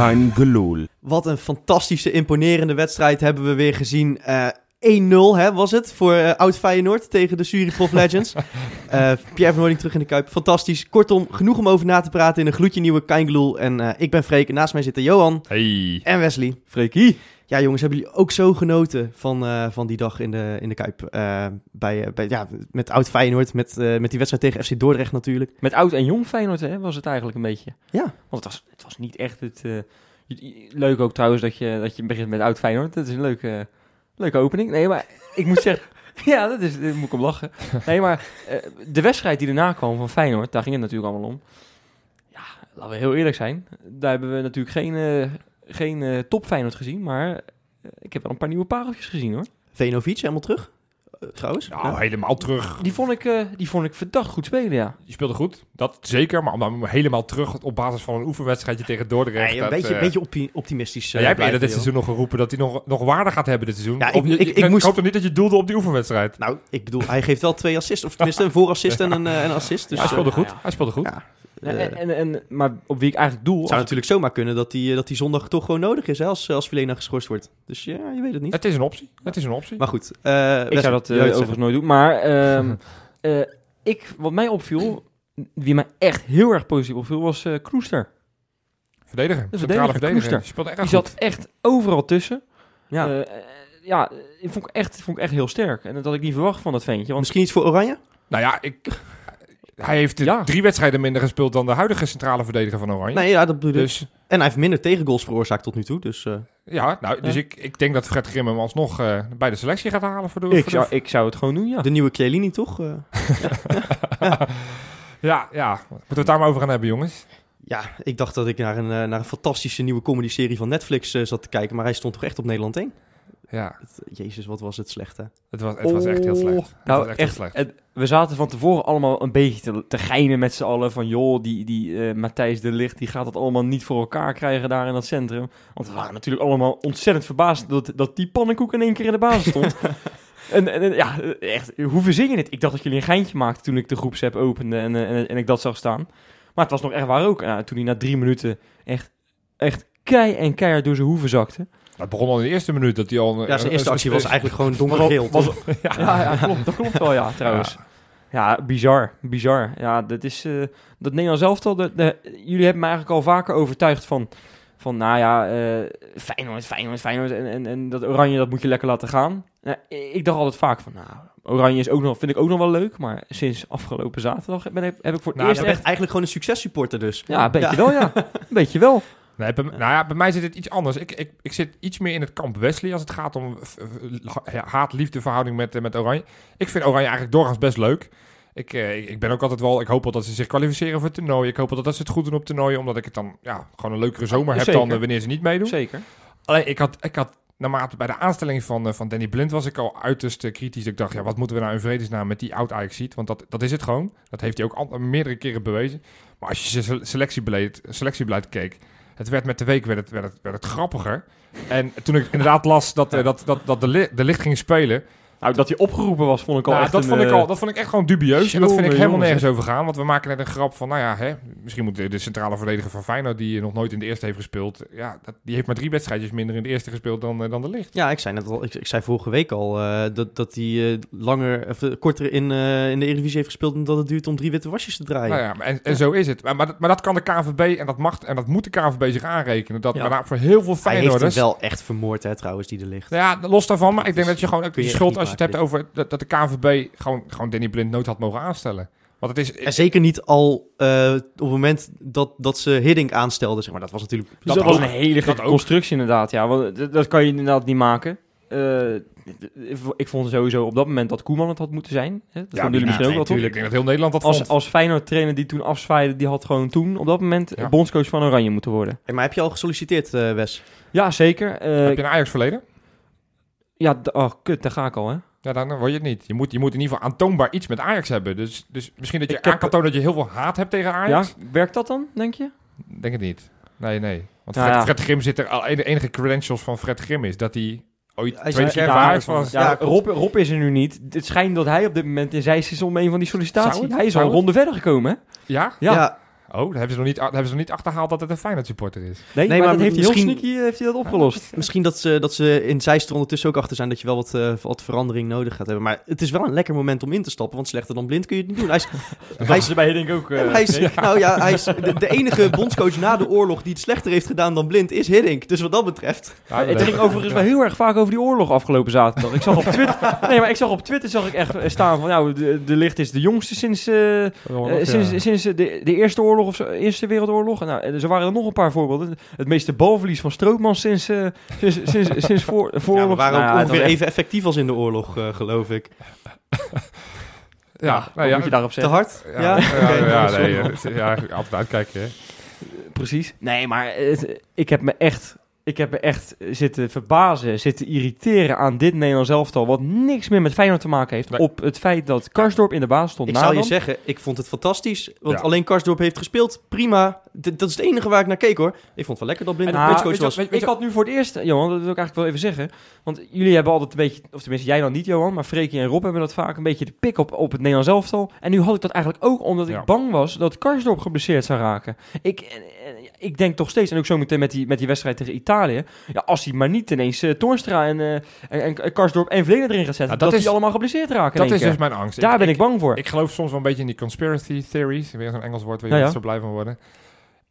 Kein gelul. Wat een fantastische, imponerende wedstrijd hebben we weer gezien. Eh 1-0 hè, was het voor eh, oud Feyenoord tegen de Zurich Legends. Eh, Pierre van terug in de Kuip. Fantastisch. Kortom, genoeg om over na te praten in een gloedje nieuwe Kein En eh, ik ben Freek en naast mij zitten Johan Hey. en Wesley. Freekie. Ja jongens, hebben jullie ook zo genoten van, eh, van die dag in de, in de Kuip? Eh, bij, eh, bij, ja, met oud Feyenoord, met, met die wedstrijd tegen FC Dordrecht natuurlijk. Met oud en jong Feyenoord hè, was het eigenlijk een beetje. Ja. Want het was, het was niet echt het... leuk ook trouwens dat je, dat je begint met oud Feyenoord. Dat is een leuke, leuke opening. Nee, maar ik moet zeggen... Ja, dat is, daar moet ik om lachen. Nee, maar de wedstrijd die daarna kwam van Feyenoord, daar ging het natuurlijk allemaal om. Ja, laten we heel eerlijk zijn. Daar hebben we natuurlijk geen, geen eh, top Feyenoord gezien, maar eh, ik heb wel een paar nieuwe pareltjes gezien hoor. Venovic helemaal terug, eh, trouwens. Nou, Ja. helemaal terug. Die vond ik, eh, die vond ik verdacht goed spelen, ja. Je speelde goed, dat zeker. Maar om dan helemaal terug op basis van een oefenwedstrijdje tegen Dordrecht. Nee, een dat, beetje, beetje opti- optimistisch. ja, jij hebt eerder dit seizoen nog geroepen dat hij nog, nog waarde gaat hebben dit seizoen. Ja, Of ik- je- ik- je- ik moest- hoop toch niet dat je doelde op die oefenwedstrijd. Nou, ik bedoel, hij geeft wel twee assists. Of tenminste, een voorassist en een, een assist. Dus, hij speelde ja, goed. ja. Hij speelde goed. Ja. En, Eh, en, en, maar op wie ik eigenlijk doel... Het zou natuurlijk zomaar kunnen dat die, eh, dat die zondag toch gewoon nodig is hè, als, als Vilena geschorst wordt. Dus ja, je weet het niet. Het is een optie. Het is een optie. Maar goed. eh, Ik zou dat eh, het overigens zeggen. nooit doen. Maar ehm, eh, ik, wat mij opviel, wie mij echt heel erg positief opviel, was eh Knoester. Verdediger. De Centrale verdediger, verdediger. Die speelde echt Die goed. zat echt overal tussen. Ja. Ja, ja ik vond ik, echt, vond ik echt heel sterk. En dat had ik niet verwacht van dat ventje. Want Misschien iets voor Oranje? Nou ja, ik, hij heeft Ja. drie wedstrijden minder gespeeld dan de huidige centrale verdediger van Oranje. Nee, ja, dat bedoel ik. Dus En hij heeft minder tegengoals veroorzaakt tot nu toe. Dus eh, ja, nou, dus Ja. ik, ik denk dat Fred Grim hem alsnog eh, bij de selectie gaat halen voor de ik voor zou, de- ik zou het gewoon doen, ja. de nieuwe Chiellini toch? eh? Ja, ja. Moeten we het daar maar over gaan hebben, jongens? ja, ik dacht dat ik naar een, naar een fantastische nieuwe comedy-serie van Netflix eh, zat te kijken. Maar hij stond toch echt op Nederland 1? Ja, Het- Jezus, wat was het slecht hè? het was, het was echt heel slecht. Het Nou, was echt, heel echt, slecht. het- we zaten van tevoren allemaal een beetje te, te geinen met z'n allen. Van joh, die, die eh, Matthijs de Ligt, die gaat het allemaal niet voor elkaar krijgen daar in dat centrum. Want we waren natuurlijk allemaal ontzettend verbaasd dat, dat die pannenkoek in één keer in de basis stond. en, en, en ja, echt, hoe verzin je het? Ik dacht dat jullie een geintje maakten toen ik de groepsapp opende en, eh, en, en ik dat zag staan. Maar het was nog echt waar ook. Ja, toen hij na drie minuten echt, echt kei en keihard door zijn hoeven zakte. Het begon al in de eerste minuut dat hij al... Ja, zijn eerste actie was eigenlijk gewoon donkergeel. Was- toch? Ja, ja, klopt, dat klopt wel, ja, trouwens. Ja, bizar, bizar. Ja, dat is eh, dat Nederlands elftal. De, de, jullie hebben me eigenlijk al vaker overtuigd van, van nou ja, eh Feyenoord, Feyenoord, Feyenoord en, en, en dat Oranje dat moet je lekker laten gaan. Ja, ik dacht altijd vaak van, nou, Oranje is ook nog, vind ik ook nog wel leuk, maar sinds afgelopen zaterdag ben ik, heb ik voor het Nou, eerst echt, eigenlijk gewoon een successupporter dus. ja, een beetje wel, ja, een beetje wel. Nee, bij, nou ja, bij mij zit het iets anders. Ik, ik, ik zit iets meer in het kamp Wesley als het gaat om f- f- ja, haat-liefde verhouding met, eh, met Oranje. Ik vind Oranje eigenlijk doorgaans best leuk. Ik, eh, ik- ben ook altijd wel, ik hoop wel dat ze zich kwalificeren voor het toernooi. Ik hoop wel dat ze het goed doen op toernooien, omdat ik het dan ja, gewoon een leukere zomer heb Zeker. dan eh, wanneer ze niet meedoen. Zeker. Alleen ik had, ik had naarmate bij de aanstelling van, eh, van Danny Blind was ik al uiterst eh, kritisch. Ik dacht, ja, wat moeten we nou in vredesnaam met die oud ajax ziet? Want dat, dat is het gewoon. Dat heeft hij ook al, meerdere keren bewezen. Maar als je zijn selectiebeleid, selectiebeleid keek, het werd met de week werd het, werd het, grappiger. En toen ik inderdaad las dat, eh, dat, dat, dat de, de licht ging spelen, Nou, dat hij opgeroepen was, vond ik al nou, echt dat, een, vond ik eh, al, dat vond ik echt gewoon dubieus. En dat vind ik helemaal jongen, nergens over gaan. Want we maken net een grap van, nou ja, hè, misschien moet de, de centrale verdediger van Feyenoord... die nog nooit in de eerste heeft gespeeld... Ja, dat, die heeft maar drie wedstrijdjes minder in de eerste gespeeld dan, eh, dan de licht. Ja, ik zei net al, ik, ik zei vorige week al eh, dat, dat hij langer, of, korter in, eh, in de Eredivisie heeft gespeeld dan dat het duurt om drie witte wasjes te draaien. Nou ja, maar en, en zo is het. Maar, maar, dat- maar dat kan de KNVB en dat mag en dat moet de KNVB zich aanrekenen. Dat Ja. maar voor heel veel hij heeft hem Feyenoorders... wel echt vermoord, hè, trouwens, die ligt. Nou ja, los daarvan, maar ik denk dat je gewoon ook de schuld als je het hebt over dat, dat de KNVB gewoon, gewoon Danny Blind nooit had mogen aanstellen. Want het is, En zeker niet al eh, op het moment dat, dat ze Hiddink aanstelden, zeg maar. Dat was natuurlijk... Dus dat, Dat was ook. een hele ook. constructie inderdaad, ja. Want dat, dat kan je inderdaad niet maken. Eh, ik vond sowieso op dat moment dat Koeman het had moeten zijn. Hè? Dat ja, vonden jullie misschien ook wel, toch? natuurlijk. Ik denk dat heel Nederland dat Als, vond. als Feyenoord trainer die toen afzwaaide, die had gewoon toen op dat moment Ja. bondscoach van Oranje moeten worden. Hey, maar heb je al gesolliciteerd, eh, Wes? Ja, zeker. Eh, Heb je een Ajax verleden? Ja, oh kut, daar ga ik al, hè. Ja, dan word je het niet. Je moet, je moet in ieder geval aantoonbaar iets met Ajax hebben. Dus, dus misschien dat je Ik aan kan tonen dat je heel veel haat hebt tegen Ja, Ajax. werkt dat dan, denk je? Denk het niet. Nee, nee. Want Nou Fred, ja. Fred Grim zit er... al- De enige credentials van Fred Grim is dat hij ooit Hij keer Ajax was. Ja, Ja. Rob, Rob is er nu niet. Het schijnt dat hij op dit moment in Zeist is om een van die sollicitaties. Hij is al Zou een ronde verder gekomen, hè? Ja? Ja. Oh, dan hebben ze nog niet, hebben ze nog niet achterhaald dat het een Feyenoord supporter is. Nee, Nee, maar, maar dat heeft hij misschien- heel sneaky heeft hij dat opgelost. Misschien dat ze, dat ze in Zeist er ondertussen ook achter zijn dat je wel wat, eh, wat verandering nodig gaat hebben. Maar het is wel een lekker moment om in te stappen, want slechter dan blind kun je het niet doen. Hij is, hij is, bij denk ik ook. eh, hij is, Freek. nou ja, hij is de, de enige bondscoach na de oorlog die het slechter heeft gedaan dan blind, is Hiddink. Dus wat dat betreft... Ja, het ging overigens wel heel erg vaak over die oorlog afgelopen zaterdag. Ik zag op Twitter, nee, maar ik zag op Twitter zag ik echt staan van, nou, de, de licht is de jongste sinds, eh, eh, sinds, sinds de, de Eerste Oorlog of zo, Eerste Wereldoorlog. Nou, er waren er nog een paar voorbeelden. Het meeste balverlies van Strootman sinds, eh, sinds, sinds, sinds voor, voor Ja, we oorlog. waren Nou ook ja, het was ongeveer even effectief als in de oorlog, eh, geloof ik. Ja, nou wat ja, moet je daarop Te zeggen? hard? Ja, ja, ja, nee, eh, ja, altijd uitkijken. Hè. Precies. Nee, maar het- ik heb me echt... Ik heb me echt zitten verbazen, zitten irriteren aan dit Nederlands elftal... wat niks meer met Feyenoord te maken heeft... Nee. op het feit dat Karsdorp in de baas stond Ik zou je zeggen, ik vond het fantastisch. Want Ja. alleen Karsdorp heeft gespeeld. Prima. D- dat is het enige waar ik naar keek hoor. Ik vond het wel lekker dat Blind de ah, je- was. weet- weet ik had nu voor het eerst, Johan, dat wil ik eigenlijk wel even zeggen. Want jullie hebben altijd een beetje, of tenminste jij dan niet, Johan, maar Freekie en Rob hebben dat vaak een beetje de pik op, op het Nederlands elftal. En nu had ik dat eigenlijk ook omdat ik Ja. bang was dat Karsdorp geblesseerd zou raken. Ik, ik denk toch steeds, en ook zo meteen met die, met die wedstrijd tegen Italië, ja, als hij maar niet ineens eh Toornstra en, eh, en, en Karsdorp en Vleer erin gaat zetten, Nou, dat, dat is- die allemaal geblesseerd raken Dat is keer. dus mijn angst. Daar ben ik bang voor. Ik geloof soms wel een beetje in die conspiracy theories. Weer zo'n Engels woord waar je Ja, zo blij van worden.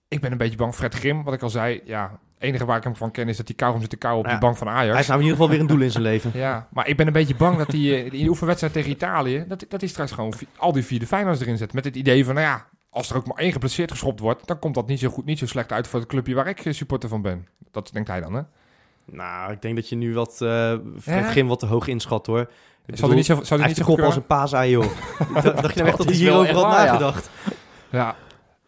Ik ben een beetje bang. Fred Grim, wat ik al zei. Ja, het enige waar ik hem van ken is dat hij kauwgom zit te kauwen op Ja. die bank van Ajax. Hij nou in ieder geval weer een doel in zijn leven. Ja, maar ik ben een beetje bang dat hij eh, in die oefenwedstrijd tegen Italië... dat, dat hij straks gewoon al die vier de Feyenoorders erin zet. Met het idee van, nou ja, als er ook maar één geblesseerd geschopt wordt... dan komt dat niet zo goed, niet zo slecht uit voor het clubje waar ik eh, supporter van ben. Dat denkt hij dan, hè? Nou, ik denk dat je nu wat, eh Fred wat te hoog inschat hoor. Ik Zou bedoel, niet zo, zou hij hij heeft niet de zo kop als een paasei joh. Dacht je nou echt dat hij hierover had nagedacht? Ja.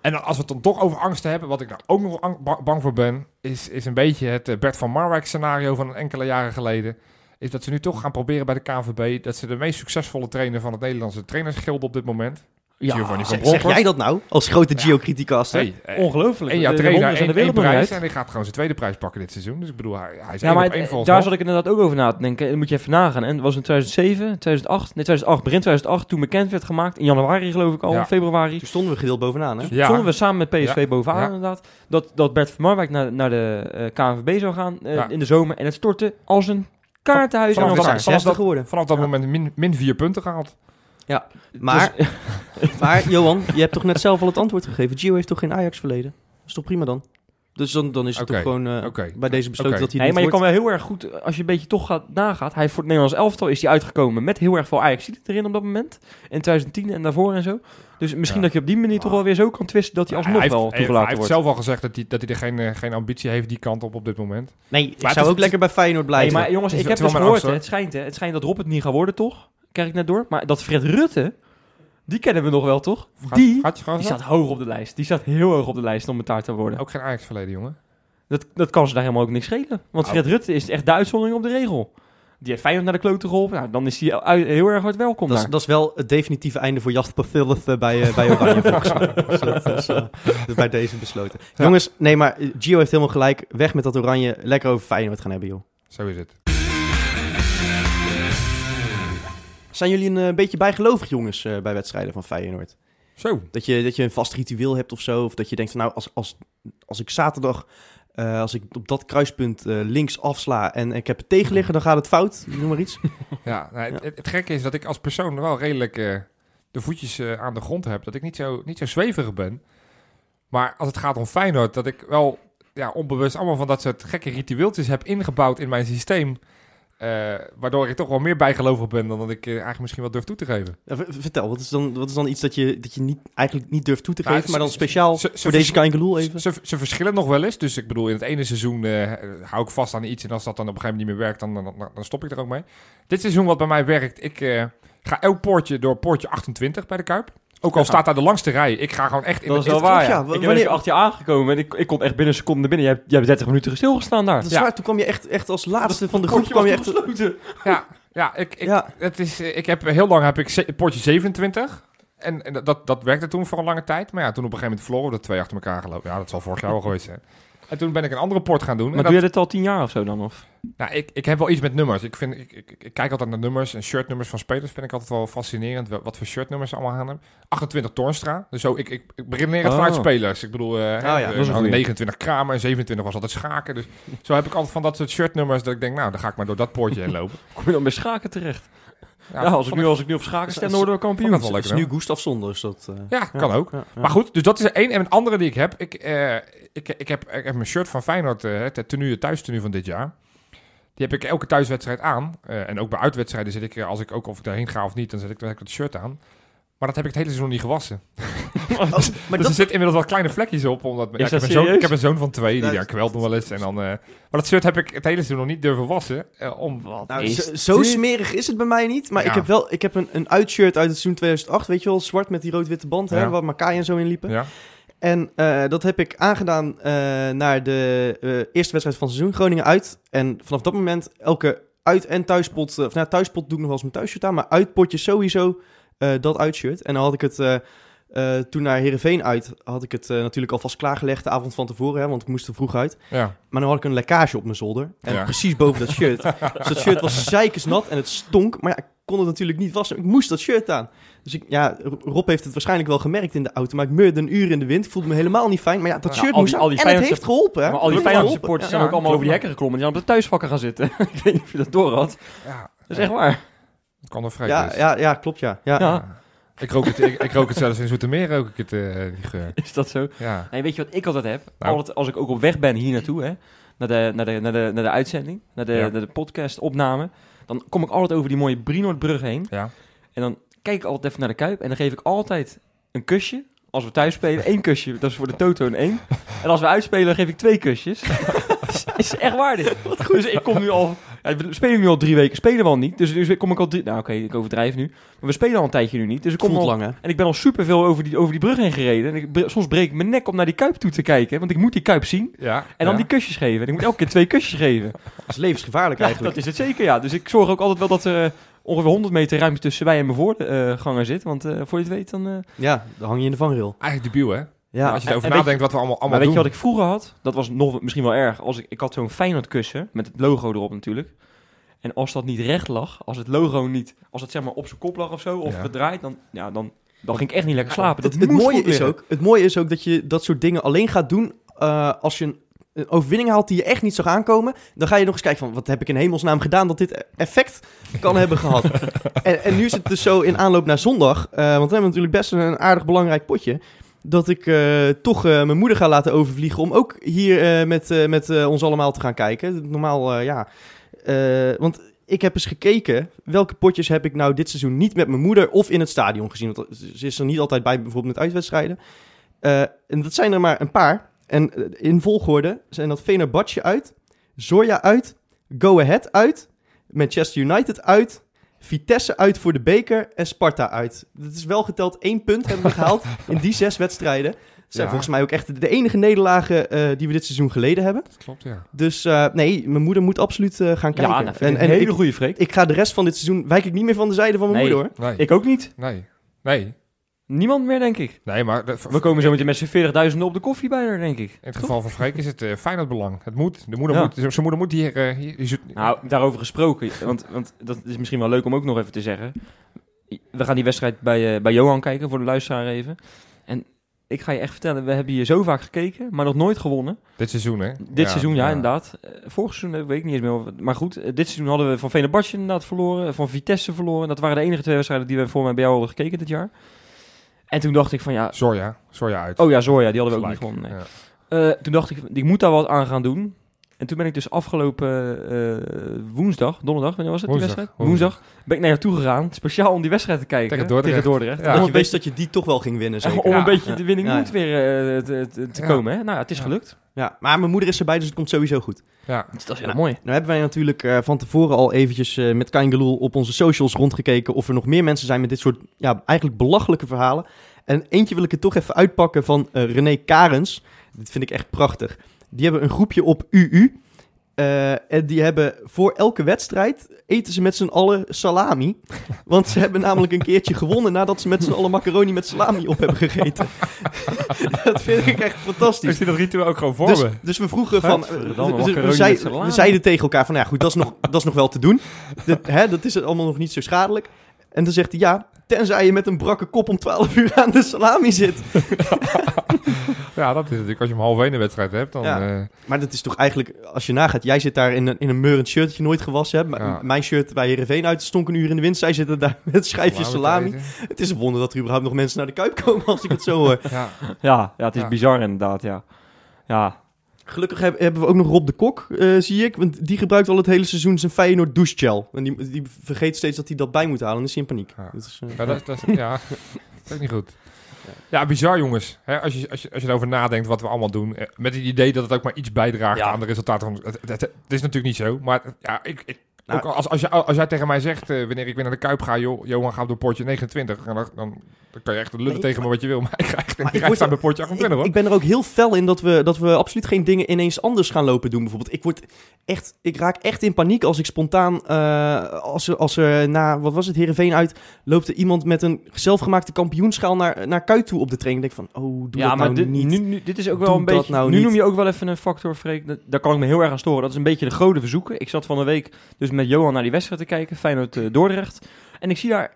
En dan, als we het dan toch over angsten hebben, wat ik daar ook nog ang- ba- bang voor ben, is, is een beetje het eh, Bert van Marwijk scenario van enkele jaren geleden. Is dat ze nu toch gaan proberen bij de KNVB dat ze de meest succesvolle trainer van het Nederlandse trainersgilde op dit moment. Ja, Giovanni van Zeg, jij dat nou? Als grote Ja. Geo-criticaster? Hey, eh, Ongelooflijk. De- de trainer, één, de één prijs en hij gaat gewoon zijn tweede prijs pakken dit seizoen. Dus ik bedoel, hij, hij is Ja, één maar één daar mij. zat ik inderdaad ook over na te denken. En dan moet je even nagaan. En het was in 2007, 2008, nee 2008, begin 2008, toen bekend werd gemaakt. In januari geloof ik al, Ja. februari. Toen stonden we gedeeld bovenaan hè? Ja. Stonden we samen met PSV Ja. bovenaan Ja. inderdaad. Dat, dat Bert van Marwijk naar, naar de eh, KNVB zou gaan eh, Ja. in de zomer. En het stortte als een kaartenhuis Vanaf vanaf dat- geworden. Vanaf dat Ja. moment min, min vier punten gehaald. Maar, Dus- maar Johan, je hebt toch net zelf al het antwoord gegeven. Gio heeft toch geen Ajax verleden? Dat is toch prima dan? Dus dan, dan is het toch gewoon eh, oké. bij deze besloten dat hij Nee, maar je niet kan wel heel erg goed, als je een beetje toch gaat nagaat. Hij voor het Nederlands elftal is hij uitgekomen met heel erg veel Ajax erin op dat moment. In 2010 en daarvoor en zo. Dus misschien Ja. dat je op die manier toch wel weer zo kan twisten dat hij alsnog hij heeft, wel toegelaten hij heeft wordt. zelf al gezegd dat hij, dat hij er geen, eh, geen ambitie heeft die kant op op dit moment. Nee, ik het zou is- ook lekker bij Feyenoord Nee, blijven. maar jongens, ik heb dus gehoord, het schijnt, hè, het schijnt dat Rob het niet gaat worden, toch? Krijg ik net door. Maar dat Fred Rutte, die kennen we nog wel, toch? Gaat- Die, gaat die staat hoog op de lijst. Die staat heel hoog op de lijst om het daar te worden. Ook geen Ajax verleden, jongen. Dat, dat kan ze daar helemaal ook niks schelen. Want Nou. Fred Rutte is echt de uitzondering op de regel. Die heeft Feyenoord naar de klote geholpen. Nou, dan is hij heel erg hard welkom dat, is, daar. dat is wel het definitieve einde voor Jasper Philip eh, bij, eh, bij Oranje volgens mij. Dus dat is eh, bij deze besloten. Ja. Jongens, nee, maar eh, Gio heeft helemaal gelijk. Weg met dat Oranje. Lekker over Feyenoord gaan hebben, joh. Zo is het. Zijn jullie een eh, beetje bijgelovig, jongens, eh, bij wedstrijden van Feyenoord? Zo. Dat je, dat je een vast ritueel hebt of zo? Of dat je denkt van, nou, als, als, als ik zaterdag... eh, als ik op dat kruispunt eh, links afsla en ik heb het tegenliggen, dan gaat het fout. Noem maar iets. Ja, nou, het, gekke is dat ik als persoon wel redelijk de voetjes aan de grond heb. Dat ik niet zo, niet zo zweverig ben. Maar als het gaat om Feyenoord, dat ik wel ja, onbewust allemaal van dat soort gekke ritueeltjes heb ingebouwd in mijn systeem. Eh, waardoor ik toch wel meer bijgelovig ben dan dat ik eh, eigenlijk misschien wel durf toe te geven. Ja, vertel, wat is, dan, wat is dan iets dat je, dat je niet, eigenlijk niet durft toe te Nou, geven, maar dan speciaal ze- ze voor deze Kaingeloel even? Ze, ze verschillen nog wel eens. Dus ik bedoel, in het ene seizoen eh, hou ik vast aan iets. En als dat dan op een gegeven moment niet meer werkt, dan, dan, dan stop ik er ook mee. Dit seizoen wat bij mij werkt, ik ga elk poortje door poortje 28 bij de Kuip. Ook al Ja. staat daar de langste rij. Ik ga gewoon echt in Dat is de- wel waar, ja, Ik ben wanneer- dus achter je aangekomen en ik, ik kom echt binnen een seconde binnen. Jij hebt, jij hebt 30 minuten stilgestaan daar. Dat is Ja. waar, toen kwam je echt, echt als laatste van de groep. Potje Kwam je echt, gesloten. Ja, ja, ik, ik, Ja. Het is, ik heb heel lang heb ik poortje 27. En, en dat, dat werkte toen voor een lange tijd. Maar ja, toen op een gegeven moment verloren we dat twee achter elkaar gelopen. Ja, dat zal vorig jaar al geweest zijn. En toen ben ik een andere port gaan doen. Maar en doe dat- je dit al tien jaar of zo dan? Of? nou, ik, ik heb wel iets met nummers. Ik, vind, ik, ik, ik kijk altijd naar nummers en shirtnummers van spelers. Vind ik altijd wel fascinerend wat voor shirtnummers ze allemaal aan hebben. 28 Toornstra. Dus zo, ik, ik, ik redeneer het Oh. vanuit spelers. Ik bedoel, eh, hè, ja, eh, dat is een nou. 29 Kramer en 27 was altijd Schaken. Dus zo heb ik altijd van dat soort shirtnummers dat ik denk, nou, dan ga ik maar door dat poortje heen lopen. Kom je dan bij schaken terecht? Ja, als, ik nu, als ik nu op schaken stem, dan worden we kampioen. dat is hè? nu Gustav Sonders. Dat, eh, Ja, kan ook. ja, ja. Maar goed, dus dat is één. En een andere die ik heb. Ik, eh, ik, ik, heb, ik heb mijn shirt van Feyenoord, eh, het tenue, het thuistenue van dit jaar. Die heb ik elke thuiswedstrijd aan. Eh, en ook bij uitwedstrijden zit ik, als ik ook of ik daarheen ga of niet, dan zet ik, dan heb ik dat shirt aan. Maar dat heb ik het hele seizoen nog niet gewassen. Oh, maar dus dat, er zitten inmiddels wel kleine vlekjes op. Omdat, ja, ik, heb een zoon, ik heb een zoon van twee, die Ja, ja, kwelt nog wel eens. En dan, eh, maar dat shirt heb ik het hele seizoen nog niet durven wassen. eh, om, Wat nou, is zo, smerig is het bij mij niet. Maar Ja. ik heb wel ik heb een, een uitshirt uit het seizoen 2008. Weet je wel, zwart met die rood-witte band. Hè, waar Makai en zo in liepen. ja. En eh, dat heb ik aangedaan eh, naar de eh, eerste wedstrijd van het seizoen, Groningen uit. En vanaf dat moment elke uit- en thuispot, of nou, thuispot doe ik nog wel eens mijn thuisshirt aan, maar uitpotje sowieso dat uitshirt. En dan had ik het eh, eh, toen naar Heerenveen uit, had ik het eh, natuurlijk alvast klaargelegd de avond van tevoren, hè, want ik moest er vroeg uit. ja. Maar dan had ik een lekkage op mijn zolder. En Ja. precies boven dat shirt. dus dat shirt was zeikersnat en het stonk. Maar ja, ik kon het natuurlijk niet wassen. Ik moest dat shirt aan. Dus ik, ja, Rob heeft het waarschijnlijk wel gemerkt in de auto. Maar ik meurde een uur in de wind. Voelde me helemaal niet fijn. Maar ja, dat Ja, shirt al moest die- al die en het heeft geholpen. Hè? Maar al die Feyenoord geholpen. supporters Ja. zijn ook allemaal over die hekken geklommen. Die zijn op de thuisvakken gaan zitten. ik weet niet of je dat door had. ja. Dat is echt waar. Het kan nog vrij. Ja, dus. ja, ja, klopt ja. ja. Ja. Ik rook het, ik, ik rook het zelfs in Zoetermeer, rook ik het, eh, die geur. Is dat zo? Ja. Nee, weet je wat ik altijd heb? Nou. Altijd, als ik ook op weg ben hier naartoe, hè, naar, de, naar, de, naar, de, naar de uitzending, naar de, Ja. naar de podcast-opname, dan kom ik altijd over die mooie Brienoordbrug heen. Ja. En dan kijk ik altijd even naar de Kuip en dan geef ik altijd een kusje. Als we thuis spelen, één kusje, dat is voor de Toto een één. En als we uitspelen, geef ik twee kusjes. is echt waar dit. Dus ik kom nu al, ja, we spelen nu al drie weken, spelen we al niet. Dus nu kom ik al drie, nou oké, ik overdrijf nu. Maar we spelen al een tijdje nu niet. Dus ik kom al, lang hè. en ik ben al superveel over die, over die brug heen gereden. En ik, soms breek ik mijn nek om naar die Kuip toe te kijken. Want ik moet die Kuip zien. Ja. En dan ja. die kusjes geven. En ik moet elke keer twee kusjes geven. Dat is levensgevaarlijk Ja, eigenlijk. dat is het zeker, ja. Dus ik zorg ook altijd wel dat er eh, ongeveer 100 meter ruimte tussen wij en mijn voorganger zit. Want eh, voor je het weet, dan... eh, Ja, dan hang je in de vangrail. Eigenlijk debiel, hè? Ja, als je en- erover en weet nadenkt wat we allemaal, allemaal maar weet je wat ik vroeger had? Dat was nog misschien wel erg. Als ik, ik had zo'n Feyenoord kussen met het logo erop natuurlijk. En als dat niet recht lag, als het logo niet... Als het zeg maar op zijn kop lag of zo, of Ja. gedraaid, dan, ja, dan, dan ging ik echt niet lekker slapen. Dat het, het, mooie is ook, het mooie is ook dat je dat soort dingen alleen gaat doen eh, als je een, een overwinning haalt die je echt niet zag aankomen. Dan ga je nog eens kijken van wat heb ik in hemelsnaam gedaan dat dit effect kan hebben gehad. En, en nu is het dus zo in aanloop naar zondag, eh, want we hebben natuurlijk best een aardig belangrijk potje. Dat ik eh, toch eh, mijn moeder ga laten overvliegen om ook hier eh, met, met ons allemaal te gaan kijken. Normaal, ja. Want ik heb eens gekeken welke potjes heb ik nou dit seizoen niet met mijn moeder of in het stadion gezien. Want ze is er niet altijd bij, bijvoorbeeld met uitwedstrijden. En dat zijn er maar een paar. En in volgorde zijn dat Fenerbahce uit, Zorja uit, Go Ahead uit, Manchester United uit, Vitesse uit voor de beker en Sparta uit. Dat is wel geteld één punt hebben we gehaald in die zes wedstrijden. Dat zijn Ja. volgens mij ook echt de enige nederlagen eh, die we dit seizoen geleden hebben. Dat klopt, ja. Dus eh, nee, mijn moeder moet absoluut eh, gaan kijken. Ja, dat vind ik en een en hele goede Freek. ik ga de rest van dit seizoen, wijk ik niet meer van de zijde van mijn Nee. moeder hoor. Nee. Ik ook niet. Nee. Nee. Niemand meer, denk ik. Nee, maar de- We komen zo meteen met z'n 40.000 op de koffie bij haar, denk ik. in het geval van Freek is het uh, Feyenoord belang. Het moet. De moeder Ja. moet zijn moeder moet hier... eh, hier, hier- Nou, daarover gesproken, want, want dat is misschien wel leuk om ook nog even te zeggen. We gaan die wedstrijd bij, eh, bij Johan kijken, voor de luisteraar even. En ik ga je echt vertellen, we hebben hier zo vaak gekeken, maar nog nooit gewonnen. dit seizoen, hè? Dit seizoen, ja, inderdaad. Vorig seizoen weet ik niet eens meer. Maar goed, dit seizoen hadden we van Venerbahce inderdaad verloren, van Vitesse verloren. Dat waren de enige twee wedstrijden die we voor mij bij jou hadden gekeken dit jaar. En toen dacht ik van ja, Zorja. Zorja uit. oh ja, Zorja, die hadden we ook Gelijk. niet gewonnen. Nee. Eh, toen dacht ik, ik moet daar wat aan gaan doen. En toen ben ik dus afgelopen eh, woensdag, donderdag, wanneer was het die Woensdag, wedstrijd? woensdag. Woensdag. Ben ik naar jou toe gegaan, speciaal om die wedstrijd te kijken. Tegen Dordrecht. Dordrecht. Ja. Dat je wist dat je die toch wel ging winnen zeker. om Ja. een beetje de winning Ja, ja. weer eh, te, te, te Ja. komen. Hè? Nou ja, het is Ja. gelukt. Ja, maar mijn moeder is erbij, dus het komt sowieso goed. Ja. Dat is heel Nou, mooi. Nou hebben wij natuurlijk eh, van tevoren al eventjes eh, met Kain Geloel op onze socials rondgekeken of er nog meer mensen zijn met dit soort ja, eigenlijk belachelijke verhalen. En eentje wil ik er toch even uitpakken van eh, René Karens. Dit vind ik echt prachtig. Die hebben een groepje op UU. Eh, en die hebben voor elke wedstrijd eten ze met z'n allen salami. Want ze hebben namelijk een keertje gewonnen nadat ze met z'n allen macaroni met salami op hebben gegeten. dat vind ik echt fantastisch. Ik zie dat ritueel ook gewoon voor Dus, dus we vroegen van. We- zei- salami. we zeiden tegen elkaar van, ja goed, dat is nog, dat is nog wel te doen. Dat, hè, dat is allemaal nog niet zo schadelijk. En dan zegt hij, ja, tenzij je met een brakke kop om 12 uur aan de salami zit. Ja, dat is natuurlijk. Als je hem half één een wedstrijd hebt, dan... Ja. eh, Maar dat is toch eigenlijk, als je nagaat, jij zit daar in een, in een meurend shirt dat je nooit gewassen hebt. M- Ja. Mijn shirt bij Heerenveen uit stonk een uur in de wind. Zij zitten daar met schijfjes salami. Het is een wonder dat er überhaupt nog mensen naar de Kuip komen als ik het zo hoor. Ja. Ja, ja, het is Ja. bizar inderdaad, ja. Ja, Gelukkig heb- hebben we ook nog Rob de Kok, eh, zie ik. Want die gebruikt al het hele seizoen zijn Feyenoord douchegel. En die, die vergeet steeds dat hij dat bij moet halen. En dan is hij in paniek. Ja. Dat is, eh, Ja, dat, ja, dat is ook niet goed. Ja, bizar jongens. Als, je, als, je, als je erover nadenkt wat we allemaal doen. eh, Met het idee dat het ook maar iets bijdraagt Ja. aan de resultaten. Van, het, het, het- het is natuurlijk niet zo. Maar ja, ik, ik, Nou, ook als, als, je, als jij tegen mij zegt, eh, wanneer ik weer naar de Kuip ga, joh, Johan gaat door poortje 29. Dan, dan, dan kan je echt lullen Nee, tegen me wat je wil. Maar ik ga echt Maar ik word staan er- bij poortje 28 ik, hoor. ik ben er ook heel fel in dat we, dat we absoluut geen dingen ineens anders gaan lopen doen. Bijvoorbeeld, ik, word echt, ik raak echt in paniek als ik spontaan, eh, als, er, als er na, wat was het, Heerenveen uit, loopt er iemand met een zelfgemaakte kampioenschaal naar, naar Kuit toe op de training. Ik denk van, oh, doe ja dat maar nou dit, niet. Nu, nu, dit is ook Doe wel een beetje... nou nu niet. noem je ook wel even een factor, Freek. Daar kan ik me heel erg aan storen. Dat is een beetje de grote verzoeken. Ik zat van de week dus met Johan naar die wedstrijd te kijken. Feyenoord eh, Dordrecht. En ik zie daar...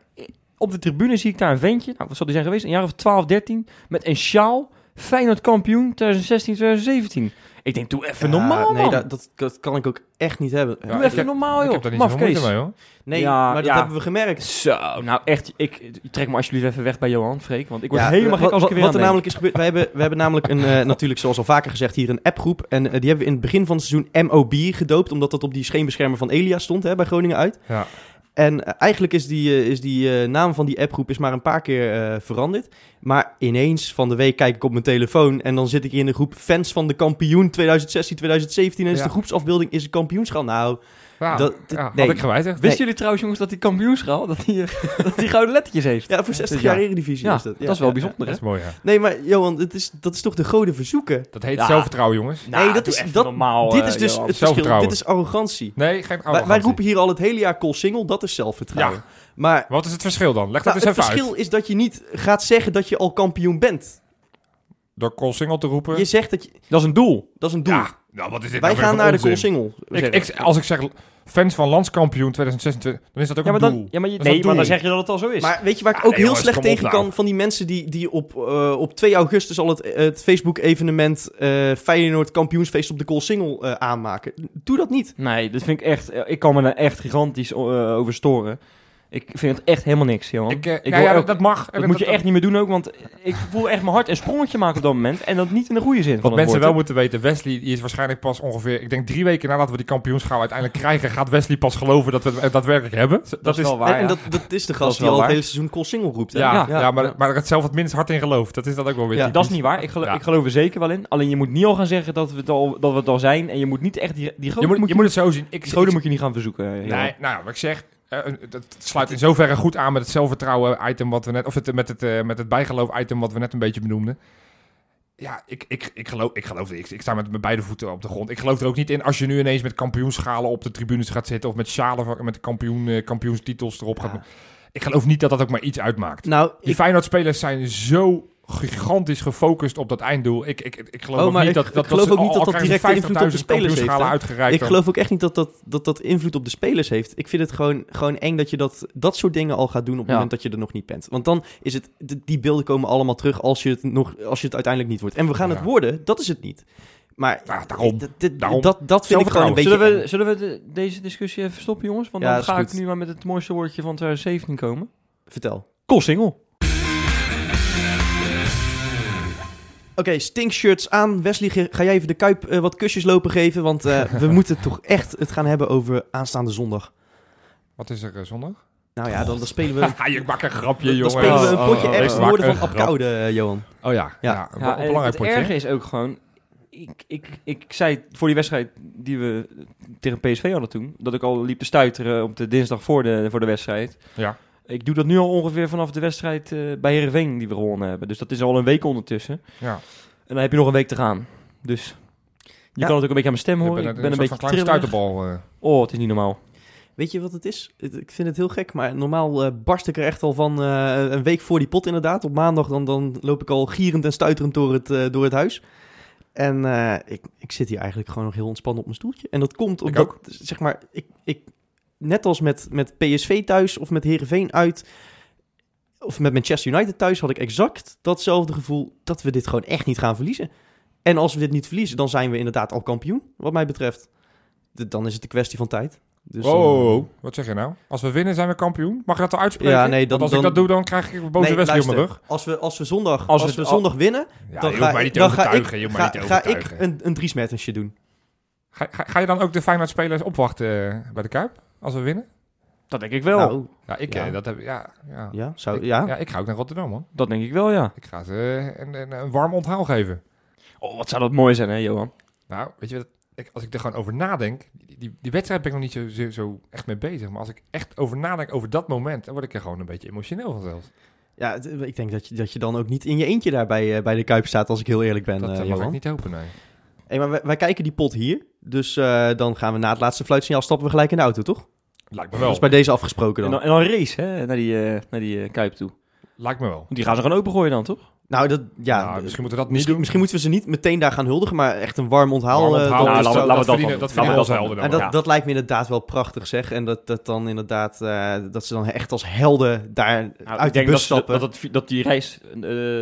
Op de tribune zie ik daar een ventje. Nou, wat zal die zijn geweest? Een jaar of 12, 13. Met een sjaal. Feyenoord kampioen 2016, 2017. Ik denk, doe even Ja, normaal, Nee, man. dat, dat, dat kan ik ook echt niet hebben. Ja, doe ik even heb- normaal, ik joh. heb daar niet moeite mee hoor. Nee, Ja, maar dat ja. hebben we gemerkt. Zo, nou echt, ik, trek me alsjeblieft even weg bij Johan, Freek. Want ik word Ja, helemaal gek wat, als ik er weer wat er namelijk is gebeurd, we hebben, we hebben namelijk een, eh, natuurlijk zoals al vaker gezegd hier een appgroep. En eh, die hebben we in het begin van het seizoen MOB gedoopt, omdat dat op die scheenbeschermer van Elia stond hè, bij Groningen uit. Ja. En eh, eigenlijk is die, eh, is die eh, naam van die appgroep is maar een paar keer veranderd. Maar ineens van de week kijk ik op mijn telefoon en dan zit ik in de groep fans van de kampioen 2016, 2017. En is Ja. de groepsafbeelding is een kampioenschaal. Nou, Ja, Dat- ja, nee. had ik gewijzigd. Wisten Nee. jullie trouwens, jongens, dat die kampioenschaal, dat die, eh, dat die gouden lettertjes heeft? ja, voor 60 Ja. jaar Eredivisie Ja, is dat. dat is wel ja, bijzonder, Dat is mooi ja. Nee, maar Johan, dat is, dat is toch de goden verzoeken? Dat heet Ja. zelfvertrouwen jongens. nee, dat Nou, doe is, dat, normaal, dit eh, is dus Johan. het verschil. Zelfvertrouwen. Dit is arrogantie. Nee, geen Wij, arrogantie. wij roepen hier al het hele jaar single, dat is zelfvertrouwen. Maar Wat is het verschil dan? Leg dat nou, eens het even verschil uit. is dat je niet gaat zeggen dat je al kampioen bent. Door Single te roepen. Je zegt dat je... Dat is een doel. Dat is een doel. Nou, wat is dit Wij nou gaan naar de onzin? single. Ik, ik, als ik zeg fans van landskampioen 2026, dan is dat ook Ja, maar, een dan, doel. ja, maar, je, nee, maar dan zeg je dat het al zo is. Maar weet je waar ik Ja, ook heel jongens, slecht op tegen nou. kan? Van die mensen die, die op, eh, op 2 augustus al het, het Facebook-evenement eh Feyenoord kampioensfeest op de Koolsingel eh aanmaken. Doe dat niet. nee, dat vind ik echt... Ik kan me daar echt gigantisch over storen. Ik vind het echt helemaal niks, Johan. Ik, eh, Ik ja, wil ja, ook- dat, mag. dat moet je echt niet meer doen ook, want ik voel echt mijn hart een sprongetje maken op dat moment. En dat niet in de goede zin van Wat mensen woord, wel moeten weten, Wesley die is waarschijnlijk pas ongeveer, ik denk drie weken nadat we die kampioenschaal uiteindelijk krijgen, gaat Wesley pas geloven dat we het daadwerkelijk hebben. Dat, is wel waar, en dat, dat is de gast die al het hele seizoen Koolsingel roept. hè? ja, ja, Ja, maar, ja. maar er het zelf het minst hard in gelooft. Dat is dat ook wel weer. Ja. Dat is niet waar. Ik, gelo- Ja. ik geloof er zeker wel in. Alleen je moet niet al gaan zeggen dat we het al, dat we het al zijn. En je moet niet echt die, die Je grote moet, moet je moet het zo zien. Ik, grote moet je niet gaan verzoeken. eh. Nee, nou, wat ik zeg, dat sluit in zoverre goed aan met het zelfvertrouwen item wat we net, of het, met, het, eh, met het bijgeloof item wat we net een beetje benoemden. Ja, ik, ik, ik geloof, ik geloof ik, ik sta met mijn beide voeten op de grond. Ik geloof er ook niet in als je nu ineens met kampioenschalen op de tribunes gaat zitten of met schalen met kampioen, eh, kampioenstitels erop gaat. Ik geloof niet dat dat ook maar iets uitmaakt. Nou, Die ik, Feyenoord-spelers zijn zo gigantisch gefocust op dat einddoel. Ik, ik, ik geloof Oh, ook niet ik- dat, ik dat, geloof ze ook niet dat dat direct invloed op de 50.000 spelers heeft, uitgereikt. ik dan- geloof ook echt niet dat dat, dat dat invloed op de spelers heeft. Ik vind het gewoon, gewoon eng dat je dat, dat soort dingen al gaat doen op het Ja. moment dat je er nog niet bent. Want dan is het, die beelden komen allemaal terug als je het, nog, als je het uiteindelijk niet wordt. En we gaan Ja. het worden, dat is het niet. Maar Ja, daarom. dat, dat vind ik gewoon een beetje... Zullen we, zullen we de- deze discussie even stoppen, jongens? Want Ja, dan dat ga ik nu maar met het mooiste woordje van 2017 komen. Vertel. Koolsingel. Oké, stinkshirts aan. Wesley, ga jij even de Kuip eh, wat kusjes lopen geven? Want eh, we moeten toch echt het gaan hebben over aanstaande zondag. Wat is er eh, zondag? Nou ja, dan, dan spelen we, je maakt een grapje, dan jongen. spelen we een Oh, potje oh, oh, woorden van Apkoude, Johan. Oh ja, ja. Ja. een, Ja, een en belangrijk het potje. erge is ook gewoon... Ik, ik, ik zei voor die wedstrijd die we tegen PSV hadden toen... dat ik al liep te stuiteren op de dinsdag voor de, voor de wedstrijd. Ja. Ik doe dat nu al ongeveer vanaf de wedstrijd eh, bij Heerenveen die we gewonnen hebben. Dus dat is al een week ondertussen. Ja. En dan heb je nog een week te gaan. Dus Je Ja. kan het ook een beetje aan mijn stem horen. ben, Ik een, ben een soort beetje stuiterbal. eh. Oh, het is niet normaal. Weet je wat het is? Ik vind het heel gek, maar normaal eh, barst ik er echt al van eh, een week voor die pot inderdaad. Op maandag dan, dan loop ik al gierend en stuiterend door het, eh, door het huis. En eh, ik, ik zit hier eigenlijk gewoon nog heel ontspannen op mijn stoeltje. En dat komt Ik omdat, ook. zeg maar, ik, ik, net als met, met PSV thuis of met Herenveen uit, of met Manchester United thuis, had ik exact datzelfde gevoel dat we dit gewoon echt niet gaan verliezen. En als we dit niet verliezen, dan zijn we inderdaad al kampioen, wat mij betreft. Dan is het een kwestie van tijd. Dus, eh, wat zeg je nou? Als we winnen zijn we kampioen. Mag je dat al uitspreken? Ja, nee, dan- als dan- ik dat doe, dan krijg ik een boze Nee, op mijn rug. Als we, als we zondag, Als als we- zondag winnen, Ja, dan ga, dan ga ik, je ga, ik een, een Dries Mertensje doen. Ga, ga, ga je dan ook de Feyenoord-spelers opwachten eh, bij de Kuip? Als we winnen? Dat denk ik wel. Nou, Ja, ik, Ja. eh, dat heb, ja, ja. ja, zou, Ik, ja. ja, ik ga ook naar Rotterdam, man. Dat denk ik wel, ja. Ik ga ze een, een, een warm onthaal geven. Oh, wat zou dat mooi zijn, hè, Johan? Nou, weet je wat? Ik, als ik er gewoon over nadenk, die, die, die wedstrijd ben ik nog niet zo, zo, zo echt mee bezig. Maar als ik echt over nadenk over dat moment, dan word ik er gewoon een beetje emotioneel van zelfs. ja ik denk dat je, dat je dan ook niet in je eentje daar bij, eh, bij de Kuip staat, als ik heel eerlijk ben, dat eh, mag Johan. ik niet hopen, nee. Hey, maar wij, wij kijken die pot hier, dus eh, dan gaan we na het laatste fluitsignaal stappen we gelijk in de auto, toch? Lijkt me Dat wel. is bij deze afgesproken En dan. en dan race, hè, naar die, eh, naar die eh, Kuip toe. Lijkt me wel. Want die gaan ze gewoon opengooien dan, toch? Nou, dat, ja, Nou, misschien moeten we dat niet misschien, doen. misschien moeten we ze niet meteen daar gaan huldigen, maar echt een warm onthaal. Warm eh, onthaal, nou, laten we- dat verdienen, verdienen helden En dat, lijkt me inderdaad wel prachtig zeg. En dat, dat dan inderdaad, eh, dat ze dan echt als helden daar Nou, uit de bus dat, stappen. dat, dat, dat die reis eh,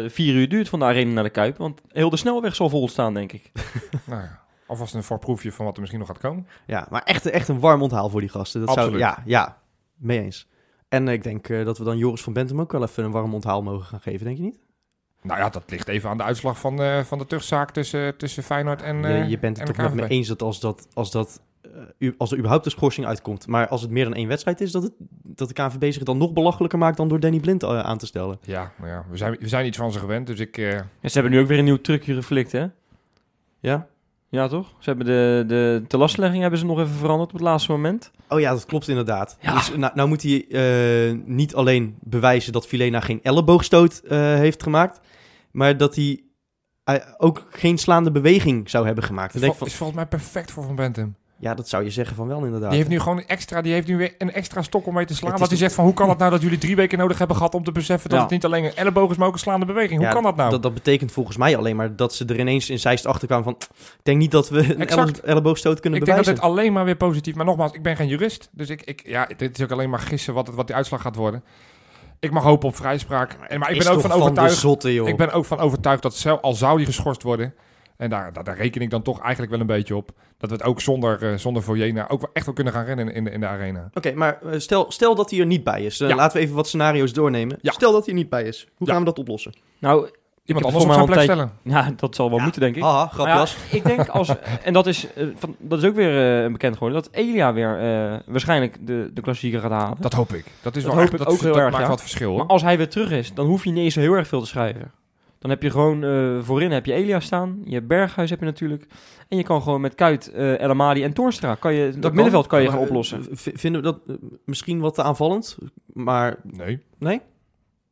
vier uur duurt van de arena naar de Kuip. Want heel de snelweg zal vol staan, denk ik. Nou ja, alvast een voorproefje van wat er misschien nog gaat komen. Ja, maar echt, echt een warm onthaal voor die gasten. Dat zou, Absoluut. ja, ja, mee eens. En ik denk eh, dat we dan Joris van Bentum ook wel even een warm onthaal mogen gaan geven, denk je niet? Nou ja, dat ligt even aan de uitslag van, eh, van de terugzaak tussen, tussen Feyenoord en je, eh, je bent het toch de met me eens dat als, dat, als, dat, eh, als er überhaupt een schorsing uitkomt, maar als het meer dan één wedstrijd is, dat, het, dat de KNVB zich dan nog belachelijker maakt dan door Danny Blind eh, aan te stellen. Ja, nou ja we, zijn, we zijn iets van ze gewend, dus ik... eh, En ze hebben nu ook weer een nieuw trucje geflikt, hè? Ja? Ja, toch? Ze hebben de, de telastlegging hebben ze nog even veranderd op het laatste moment. Oh ja, dat klopt inderdaad. Ja. Dus, nou, nou moet hij eh, niet alleen bewijzen dat Filena geen elleboogstoot eh, heeft gemaakt, maar dat hij eh, ook geen slaande beweging zou hebben gemaakt. is, vol- van, is volgens mij perfect voor Van Bentum. Ja, dat zou je zeggen van wel inderdaad. Die heeft nu gewoon een extra, die heeft nu weer een extra stok om mee te slaan. Het Dat is hij zegt van, hoe kan het nou dat jullie drie weken nodig hebben gehad om te beseffen dat Ja. het niet alleen een elleboog is, maar ook een slaande beweging. Hoe Ja, kan dat nou? Dat, dat betekent volgens mij alleen maar dat ze er ineens in Zeist achter kwamen van... Ik denk niet dat we een elle- elleboogstoot kunnen ik denk dat bewijzen. dit alleen maar weer positief... Maar nogmaals, ik ben geen jurist. Dus ik, ik, ja, dit is ook alleen maar gissen wat, het, wat die uitslag gaat worden. Ik mag hopen op vrijspraak. En, maar ik ben ook van overtuigd... zotte. Ik ben ook van overtuigd dat zel- al zou die geschorst worden... En daar, daar, daar reken ik dan toch eigenlijk wel een beetje op. Dat we het ook zonder, eh zonder Vojena ook wel echt wel kunnen gaan rennen in, in, de- in de arena. Oké, maar eh, stel, stel dat hij er niet bij is. Ja. Laten we even wat scenario's doornemen. Ja. Stel dat hij er niet bij is. Hoe Ja. gaan we dat oplossen? Nou, Iemand anders op zijn plek een stellen. ja, dat zal wel Ja. moeten, denk ik. Haha, grapje Maar ja, ik denk als, en dat is, eh, van, dat is ook weer eh, bekend geworden, dat Elia weer eh, waarschijnlijk de, de klassieker gaat halen. Dat hoop ik. Dat, is Dat wel hoop echt, ik dat, ook heel dat erg, maakt ja. wat verschil. hoor. Maar als hij weer terug is, dan hoef je niet eens zo heel erg veel te schrijven. Dan heb je gewoon eh, voorin heb je Elia staan, je hebt Berghuis heb je natuurlijk. En je kan gewoon met Kuit, eh El Amadi en Toornstra, kan je, dat middenveld kan je gaan eh, oplossen. Vinden we dat misschien wat te aanvallend? Maar Nee. nee?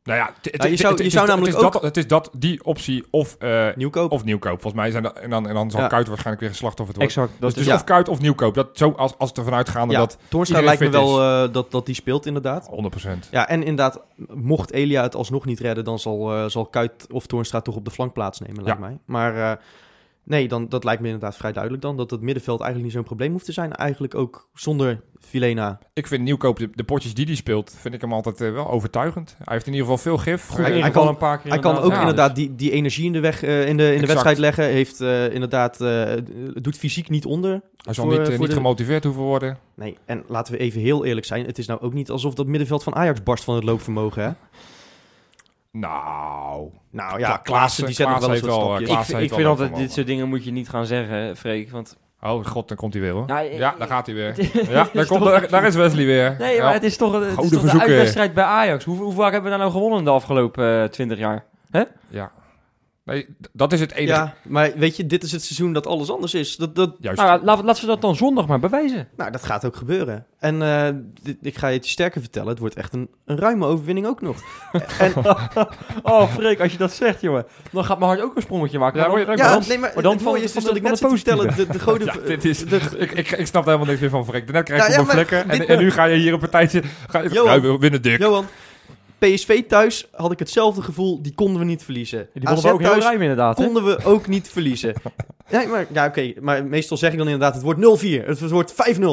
Nou ja, het- het- Nou, je zou- je zou is- namelijk ook- dat, het is dat, die optie of, eh, Nieuwkoop? of nieuwkoop. Volgens mij zijn dat, en dan, en dan zal Ja. Kuit waarschijnlijk weer geslachtofferd worden. Exact. Dat Dus, dus ja. of Kuit of nieuwkoop. Dat, zo als, als het ervan uitgaande ja, dat Toornstra lijkt me wel eh, dat, dat die speelt inderdaad. 100%. Ja, en inderdaad, mocht Elia het alsnog niet redden, dan zal, eh, zal Kuit of Toornstra toch op de flank plaatsnemen, lijkt mij. Maar nee, dan, dat lijkt me inderdaad vrij duidelijk dan, dat het middenveld eigenlijk niet zo'n probleem hoeft te zijn. Eigenlijk ook zonder Vilena. Ik vind nieuwkoop, de, de potjes die hij speelt, vind ik hem altijd eh, wel overtuigend. Hij heeft in ieder geval veel gif. goed hij- kan- een paar keer Hij kan ook ja, inderdaad die, die energie in de, weg, eh, in de, in de wedstrijd leggen. Heeft eh, inderdaad, doet fysiek niet onder. hij zal voor- niet, voor niet de- gemotiveerd hoeven worden. Nee, en laten we even heel eerlijk zijn. Het is nou ook niet alsof dat middenveld van Ajax barst van het loopvermogen, hè? Nou, Nou ja, Klaassen, die zet nog wel eens heeft wat wel, stapjes. eh, Ik, ik vind altijd, dit soort dingen moet je niet gaan zeggen, Freek. Want, oh god, dan komt hij weer hoor. Nou, eh, ja, daar gaat hij weer. Ja, daar, komt, daar, daar is Wesley weer. Nee, Ja. maar het is toch, het is Gouden toch de verzoeken. uitwedstrijd bij Ajax. Hoe, hoe vaak hebben we daar nou gewonnen de afgelopen eh, 20 jaar? Ja. Nee, dat is het enige. Ja, maar weet je, dit is het seizoen dat alles anders is. Dat, dat, Juist. Nou, laten, laten ze dat dan zondag maar bewijzen. nou, dat gaat ook gebeuren. En eh, dit- ik ga je het sterker vertellen, het wordt echt een, een ruime overwinning ook nog. en, Oh, Freek, als je dat zegt, jongen. Dan gaat mijn hart ook een sprongetje maken. Ja, Maar dan- je ja, nee, maar, maar dan het van- mooie is van dus de- dat ik net zit te vertellen, de, de goden... Ja, dit is, de- ik, ik, ik snap er helemaal niks meer van, Freek. Net krijg Ja, ik ja, op mijn vlekken en, nu ga je hier een partijtje... Ga je, Johan. nou, winnen dik. Johan, PSV thuis had ik hetzelfde gevoel, die konden we niet verliezen. Die wonnen AZ we ook heel ruim inderdaad, konden we ook niet verliezen. Nee, maar, ja, oké, maar meestal zeg ik dan inderdaad, het wordt 0-4, het wordt 5-0.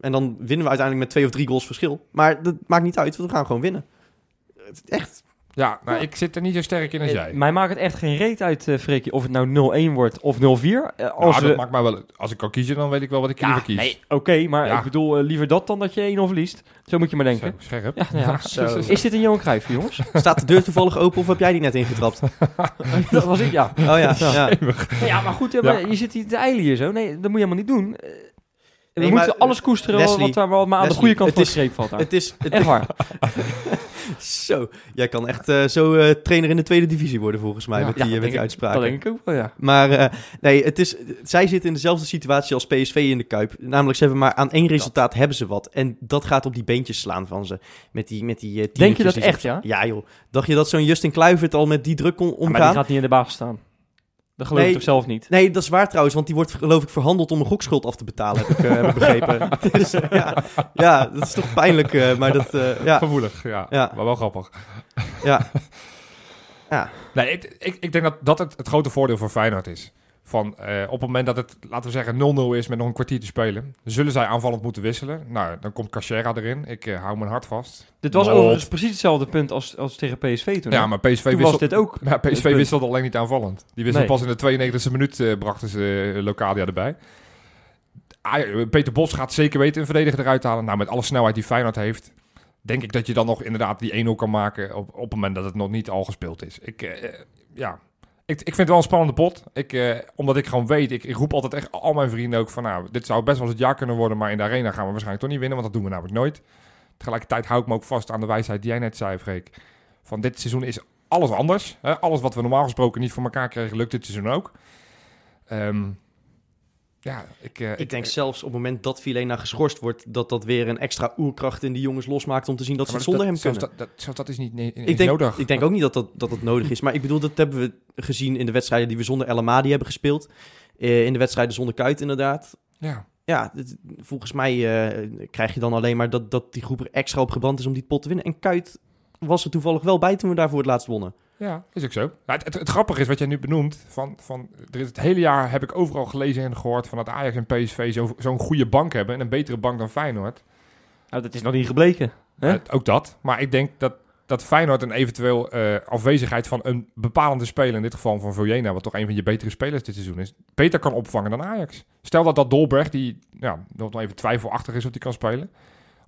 En dan winnen we uiteindelijk met twee of drie goals verschil. Maar dat maakt niet uit, want we gaan gewoon winnen. Echt. Ja, nou, ik zit er niet zo sterk in als Eh, jij. Mij maakt het echt geen reet uit, eh Freekje, of het nou 0-1 wordt of 0-4. Eh, als Nou, we... dat maakt mij wel... Als ik kan kiezen, dan weet ik wel wat ik Ja, liever kies. nee, oké, maar Ja. ik bedoel liever dat dan dat je 1-0 verliest. Zo moet je maar denken. Zo, scherp. Ja, nou ja. Zo. Is dit een Johan Cruijff, jongens? Staat de deur toevallig open of heb jij die net ingetrapt? dat was ik, ja. Oh ja, ja. Ja, maar goed, Ja. maar je zit hier te eilen hier zo. Nee, dat moet je helemaal niet doen. We Nee, moeten maar, alles koesteren wat- Leslie, wat, daar wel maar aan de goede kant van is- de streep valt. Daar. Het is, het Echt waar. Zo, jij kan echt eh, zo eh, trainer in de tweede divisie worden volgens mij Ja, met die, ja, eh, met denk die ik- uitspraken. Dat denk ik ook wel, ja. Maar nee, het is, zij zitten in dezelfde situatie als PSV in de Kuip. Namelijk, ze hebben maar aan één resultaat hebben ze wat. En dat gaat op die beentjes slaan van ze. Met die, met die Denk je dat echt, ja? Ja joh. Dacht je dat zo'n Justin Kluivert al met die druk kon Ja, omgaan? Maar die gaat niet in de basis staan. Dat geloof Nee. ik toch zelf niet? Nee, dat is waar trouwens, want die wordt geloof ik verhandeld om een gokschuld af te betalen, heb ik, eh, heb ik begrepen. dus, eh, ja, ja, dat is toch pijnlijk, eh, maar dat, eh, ja, Gevoelig, ja. Ja. Maar wel grappig. ja. Ja, Nee, ik, ik, ik denk dat dat het, het grote voordeel voor Feyenoord is. Van, eh, op het moment dat het, laten we zeggen, 0-0 is met nog een kwartier te spelen, zullen zij aanvallend moeten wisselen. Nou, dan komt Cachera erin. Ik eh, hou mijn hart vast. Dit was overigens precies hetzelfde punt als, als tegen PSV toen. Ja, hè? maar PSV toen was dit ook. het PSV wisselt alleen niet aanvallend. Die wisselt Nee. pas in de 92e minuut, eh, brachten ze Locadia erbij. Ah, Peter Bos gaat zeker weten een verdediger eruit halen. Nou, met alle snelheid die Feyenoord heeft, denk ik dat je dan nog inderdaad die 1-0 kan maken op, op het moment dat het nog niet al gespeeld is. Ik, ja, ik, ik vind het wel een spannende pot. Ik, eh, omdat ik gewoon weet, ik, ik roep altijd echt al mijn vrienden ook van, nou, dit zou best wel eens het jaar kunnen worden, maar in de arena gaan we waarschijnlijk toch niet winnen, want dat doen we namelijk nooit. Tegelijkertijd hou ik me ook vast aan de wijsheid die jij net zei, Freek. Van dit seizoen is alles anders. Hè? Alles wat we normaal gesproken niet voor elkaar kregen, lukt dit seizoen ook. Ehm, ja, ik, eh, ik denk zelfs op het moment dat Vilena geschorst wordt, dat dat weer een extra oerkracht in die jongens losmaakt om te zien dat ze het zonder hem zelfs kunnen. Dat, dat, zelfs dat is niet, Ik denk, nodig. ik denk ook niet dat dat, dat het nodig is. Maar ik bedoel, dat hebben we gezien in de wedstrijden die we zonder El Amadi hebben gespeeld. Eh, in de wedstrijden zonder Kuit inderdaad. Ja. Ja, dit- volgens mij eh, krijg je dan alleen maar dat, dat die groep er extra op gebrand is om die pot te winnen. En Kuit was er toevallig wel bij toen we daarvoor het laatst wonnen. Ja, is ook zo. Nou, het, het, het grappige is wat jij nu benoemt. Van, van, er is het hele jaar heb ik overal gelezen en gehoord van dat Ajax en PSV zo- zo'n goede bank hebben. En een betere bank dan Feyenoord. Nou, dat is nog niet gebleken. Hè? Ook dat. Maar ik denk dat, dat Feyenoord een eventueel eh, afwezigheid van een bepalende speler, in dit geval van Vojena, wat toch een van je betere spelers dit seizoen is, beter kan opvangen dan Ajax. Stel dat dat Dolberg, die ja, nog even twijfelachtig is of die kan spelen,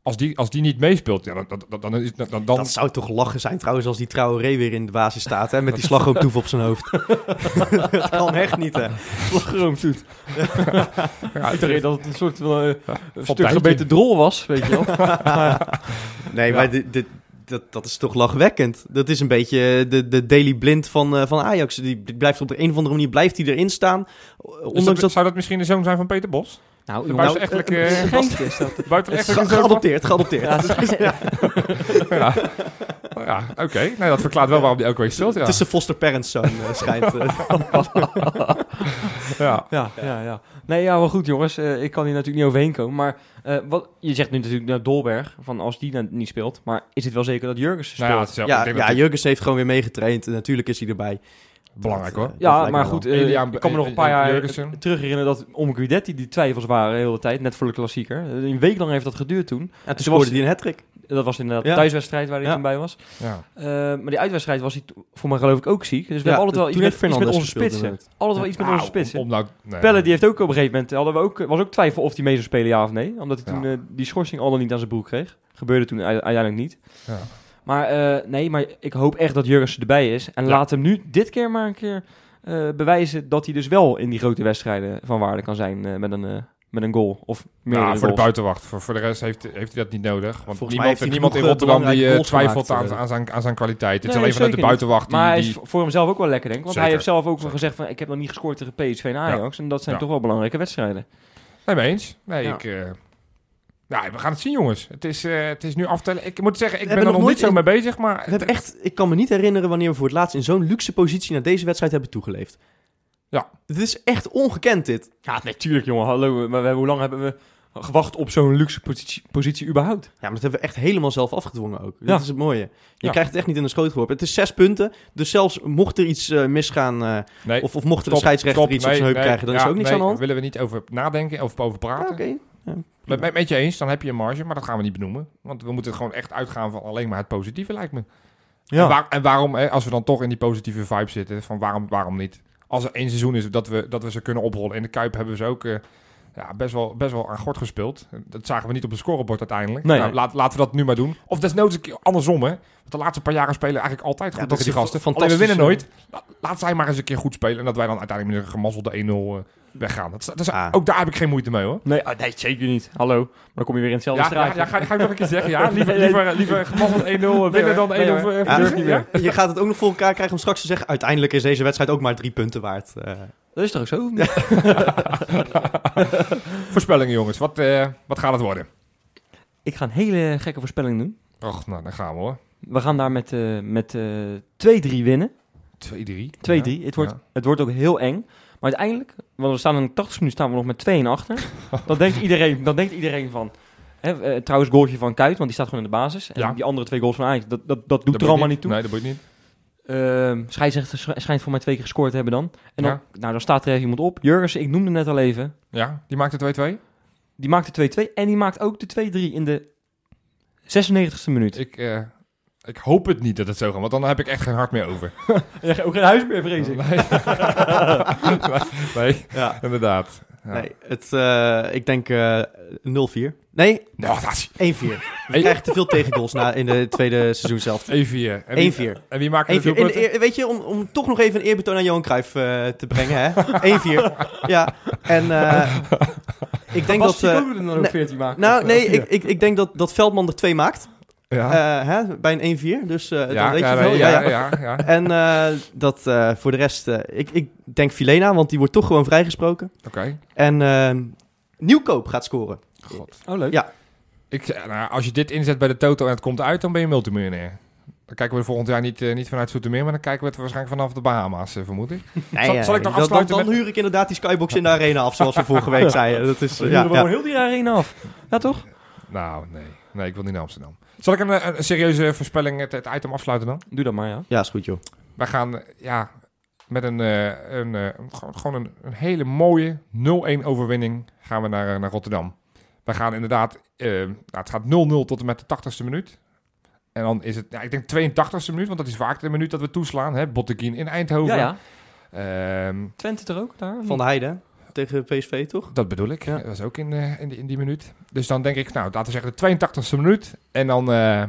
als die, als die niet meespeelt, ja, dan, dan, dan, is, dan, dan, Dat zou toch lachen zijn trouwens als die Traoré weer in de basis staat. Hè, met die slagroomtoef op zijn hoofd. dat kan echt niet hè. Slagroom zoet. ja, Ik dacht dat het een soort van eh, een stuk gebeten drol was, weet je wel. Nee, Ja. maar dit, dit, dat, dat is toch lachwekkend. Dat is een beetje de, de Daily Blind van, eh, van Ajax. Die blijft op de een of andere manier blijft die erin staan. Dat... zou dat misschien de zoon zijn van Peter Bos? Nou, De buitenechtelijke... eh, eh, Genk is dat. Buitenechtelijke geadopteerd, geadopteerd. Ja, Ja, ja oké. Nee, dat verklaart wel waarom die elke week speelt. Ja. Het is zijn foster parents zoon, eh, schijnt. eh. ja. Ja, ja, ja. Nee, ja, wel goed jongens. Eh, ik kan hier natuurlijk niet overheen komen. Maar eh, wat, je zegt nu natuurlijk naar Dolberg, van als die nou niet speelt. Maar is het wel zeker dat Jurgens speelt? Nou ja, ik ja, ja het Jurgens heeft gewoon weer meegetraind. En natuurlijk is hij erbij. Belangrijk hoor. eh, Ja, maar goed, eh, ik kan me nog een paar jaar Jurgensen. terug herinneren dat om Guidetti die twijfels waren de hele tijd, net voor de klassieker. Eh, Een week lang heeft dat geduurd toen. En toen was- scoorde hij een hat-trick. Dat was inderdaad de Ja. thuiswedstrijd waar hij Ja. toen bij was. Ja. Eh, maar die uitwedstrijd was hij voor mij geloof ik ook ziek. Dus we Ja, hebben altijd wel iets met, heeft iets met Fernandes onze spitsen. Altijd wel iets met Nou, onze spitsen. Om, om nou, nee. Pelle die heeft ook op een gegeven moment, hadden we ook, was ook twijfel of hij mee zou spelen ja of nee. Omdat hij Ja. toen eh, die schorsing al dan niet aan zijn broek kreeg. Gebeurde toen uiteindelijk niet. Ja. Maar eh, nee, maar ik hoop echt dat Jurgensen erbij is. En Ja. laat hem nu dit keer maar een keer eh, bewijzen dat hij dus wel in die grote wedstrijden van waarde kan zijn eh, met, een, met een goal. Of meer dan voor de buitenwacht. Voor, voor de rest heeft, heeft hij dat niet nodig. Want Volgens mij niemand, heeft niemand in Rotterdam die twijfelt aan, aan, zijn, aan zijn kwaliteit. Het is alleen vanuit de buitenwacht die... Maar hij die- is voor hemzelf ook wel lekker, denk ik. Want Zeker. hij heeft zelf ook wel Zeker. gezegd van... ik heb nog niet gescoord tegen PSV en Ajax. En dat zijn Ja. toch wel belangrijke wedstrijden. Nee, mee eens. Nee, Ja. ik... nou, we gaan het zien, jongens. Het is, eh, het is nu aftellen. Ik moet zeggen, ik We ben er hebben nog nog niet zo mee bezig, maar... We hebben echt, ik kan me niet herinneren wanneer we voor het laatst in zo'n luxe positie naar deze wedstrijd hebben toegeleefd. Ja. Het is echt ongekend dit. Ja, natuurlijk jongen. Hallo. Maar we hebben, hoe lang hebben we gewacht op zo'n luxe positie, positie überhaupt? Ja, maar dat hebben we echt helemaal zelf afgedwongen ook. Ja. Dat is het mooie. Je Ja. krijgt het echt niet in de schoot geworpen. Het is zes punten, dus zelfs mocht er iets eh, misgaan... eh, nee, of, of mocht er een scheidsrechter stop, iets nee, op zijn heup nee, krijgen, dan is er ook niks nee, aan de hand. Daar willen we niet over nadenken of over Ja, praten. Oké. Met, met je eens, dan heb je een marge, maar dat gaan we niet benoemen. Want we moeten gewoon echt uitgaan van alleen maar het positieve, lijkt me. En, waar- en waarom, hè, als we dan toch in die positieve vibe zitten, van waarom, waarom niet? Als er één seizoen is dat we, dat we ze kunnen oprollen. In de Kuip hebben we ze ook eh, ja, best, wel, best wel aan gort gespeeld. Dat zagen we niet op het scorebord uiteindelijk. Nee. Nou, laat, laten we dat nu maar doen. Of desnoods een keer andersom, hè. Want de laatste paar jaren spelen eigenlijk altijd goed Ja, tegen die gasten. Alleen we winnen nooit. Laat zij maar eens een keer goed spelen. En dat wij dan uiteindelijk met een gemazzelde 1-0 eh, weggaan. Dat, is- dat is, Ah. Ook daar heb ik geen moeite mee, hoor. Nee, ah, nee, zeker niet. Hallo. Maar dan kom je weer in hetzelfde Ja, ja, straatje. ja, ga, ga ik nog een keer zeggen? Ja, liever, liever, liever gemazzeld 1-0 winnen Nee, dan 1-0 nee, eh, Ja, je gaat het ook nog voor elkaar krijgen om straks te zeggen... uiteindelijk is deze wedstrijd ook maar drie punten waard. Eh, Dat is toch ook zo? Voorspellingen, jongens. Wat, eh, wat gaat het worden? Ik ga een hele gekke voorspelling doen. Och, nou, dan gaan we hoor. We gaan daar met, eh, met eh 2-3 winnen. 2-3. 2-3. Het, wordt, het wordt ook heel eng. Maar uiteindelijk, want we staan in de 80 minuten staan we nog met 2 en achter. dan, denkt iedereen, dan denkt iedereen van... Hè, eh, trouwens, goaltje van Kuit, want die staat gewoon in de basis. En Ja. die andere twee goals van Ajax, dat, dat, dat doet Dat er allemaal niet toe. Nee, dat boeit niet. Scheidsrechter sch- schijnt voor mij twee keer gescoord te hebben dan. En dan, Ja. nou, dan staat er even iemand op. Jurgensen, ik noemde net al even. Ja, die maakt de 2-2. Die maakt de 2-2 en die maakt ook de 2-3 in de 96e minuut. Ik, eh, ik hoop het niet dat het zo gaat, want dan heb ik echt geen hart meer over. Ja, ook geen huis meer, vrees ik. Nee. nee, ja. inderdaad. Ja. Nee, het, eh, ik denk eh 0-4. Nee, Nou, dat is 1-4. We krijgen te veel tegengoals na, in de tweede seizoen zelf. 1-4. En wie- 1-4. En wie maakt 1-4. het eer- weet je, om, om toch nog even een eerbetoon aan Johan Cruijff eh, te brengen, hè? 1-4. Ja, en eh, ik denk dat... eh, er dan ook nee, 14 maken? nou, nee, ik, ik, ik denk dat, dat Veldman er twee maakt. Ja, eh, hè, bij een 1-4. Dus eh ja, dan weet ja, je wel. Ja, ja, ja. ja, ja. En eh, dat eh, voor de rest... eh, ik, ik denk Filena, want die wordt toch gewoon vrijgesproken. Oké. En eh, Nieuwkoop gaat scoren. God. Oh, leuk. Ja. Ik, nou, als je dit inzet bij de Toto en het komt uit, dan ben je multimiljonair. Dan kijken we volgend jaar niet, eh, niet vanuit Zoetermeer, maar dan kijken we het waarschijnlijk vanaf de Bahama's, vermoed ik. Nee, Zal- zal ik nog dan- afsluiten dan, dan met- huur ik inderdaad die skybox in de arena af, zoals we vorige week zeiden. Dat is, We huren ja, gewoon ja. heel die arena af. Ja, toch? Nou, nee. Nee, ik wil niet naar Amsterdam. Zal ik een, eh, een, serieuze voorspelling het, het item afsluiten dan? Doe dat maar, ja. ja, is goed joh. Wij gaan, ja, met een, eh, een, eh, een- gewoon, gewoon een, een hele mooie 0-1 overwinning gaan we naar, naar Rotterdam. Wij gaan inderdaad, eh, nou, het gaat 0-0 tot en met de 80ste minuut. En dan is het, ja, ik denk 82ste minuut, want dat is vaak de minuut dat we toeslaan. Hè? Botteguin in Eindhoven. Ja, ja. Ehm, Twente er ook daar? Van de Heide tegen PSV, toch? dat bedoel ik. Ja. Dat was ook in, eh, in, die, in die minuut. Dus dan denk ik, nou, laten we zeggen de 82ste minuut. En dan... eh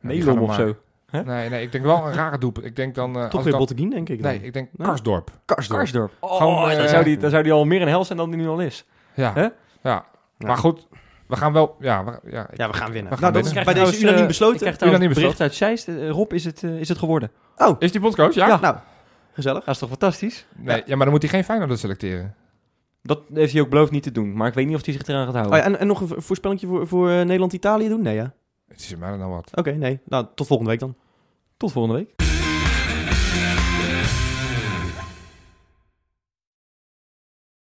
we of zo. Nee, nee, ik denk wel een rare doelpunt. Ik denk dan... eh, als Toch weer dan- Botteguin, denk ik dan. Nee, ik denk Nee. Karsdorp. Karsdorp. Karsdorp. Oh, Gewoon, dan, zou die, dan zou die al meer een hel zijn dan die nu al is. Ja, Hè? ja. Maar goed, we gaan wel... Ja, we- ja, ik- Ja, we gaan winnen. We gaan nou, dat winnen. is bij deze unaniem besloten. Ik krijg Unaniem trouwens bericht uit Zeist. Rob, is het, is het geworden? Is die bondscoach? Ja? Ja. Nou, gezellig. Dat is toch fantastisch? Nee, ja. maar dan moet hij geen Feyenoord selecteren. Dat heeft hij ook beloofd niet te doen. Maar ik weet niet of hij zich eraan gaat Oh, houden. ja, en, en nog een vo- voorspellingje voor, voor eh, Nederland-Italië doen? Nee, ja. Het is mij dan wat. Oké, nee. Nou, tot volgende week dan. Tot volgende week.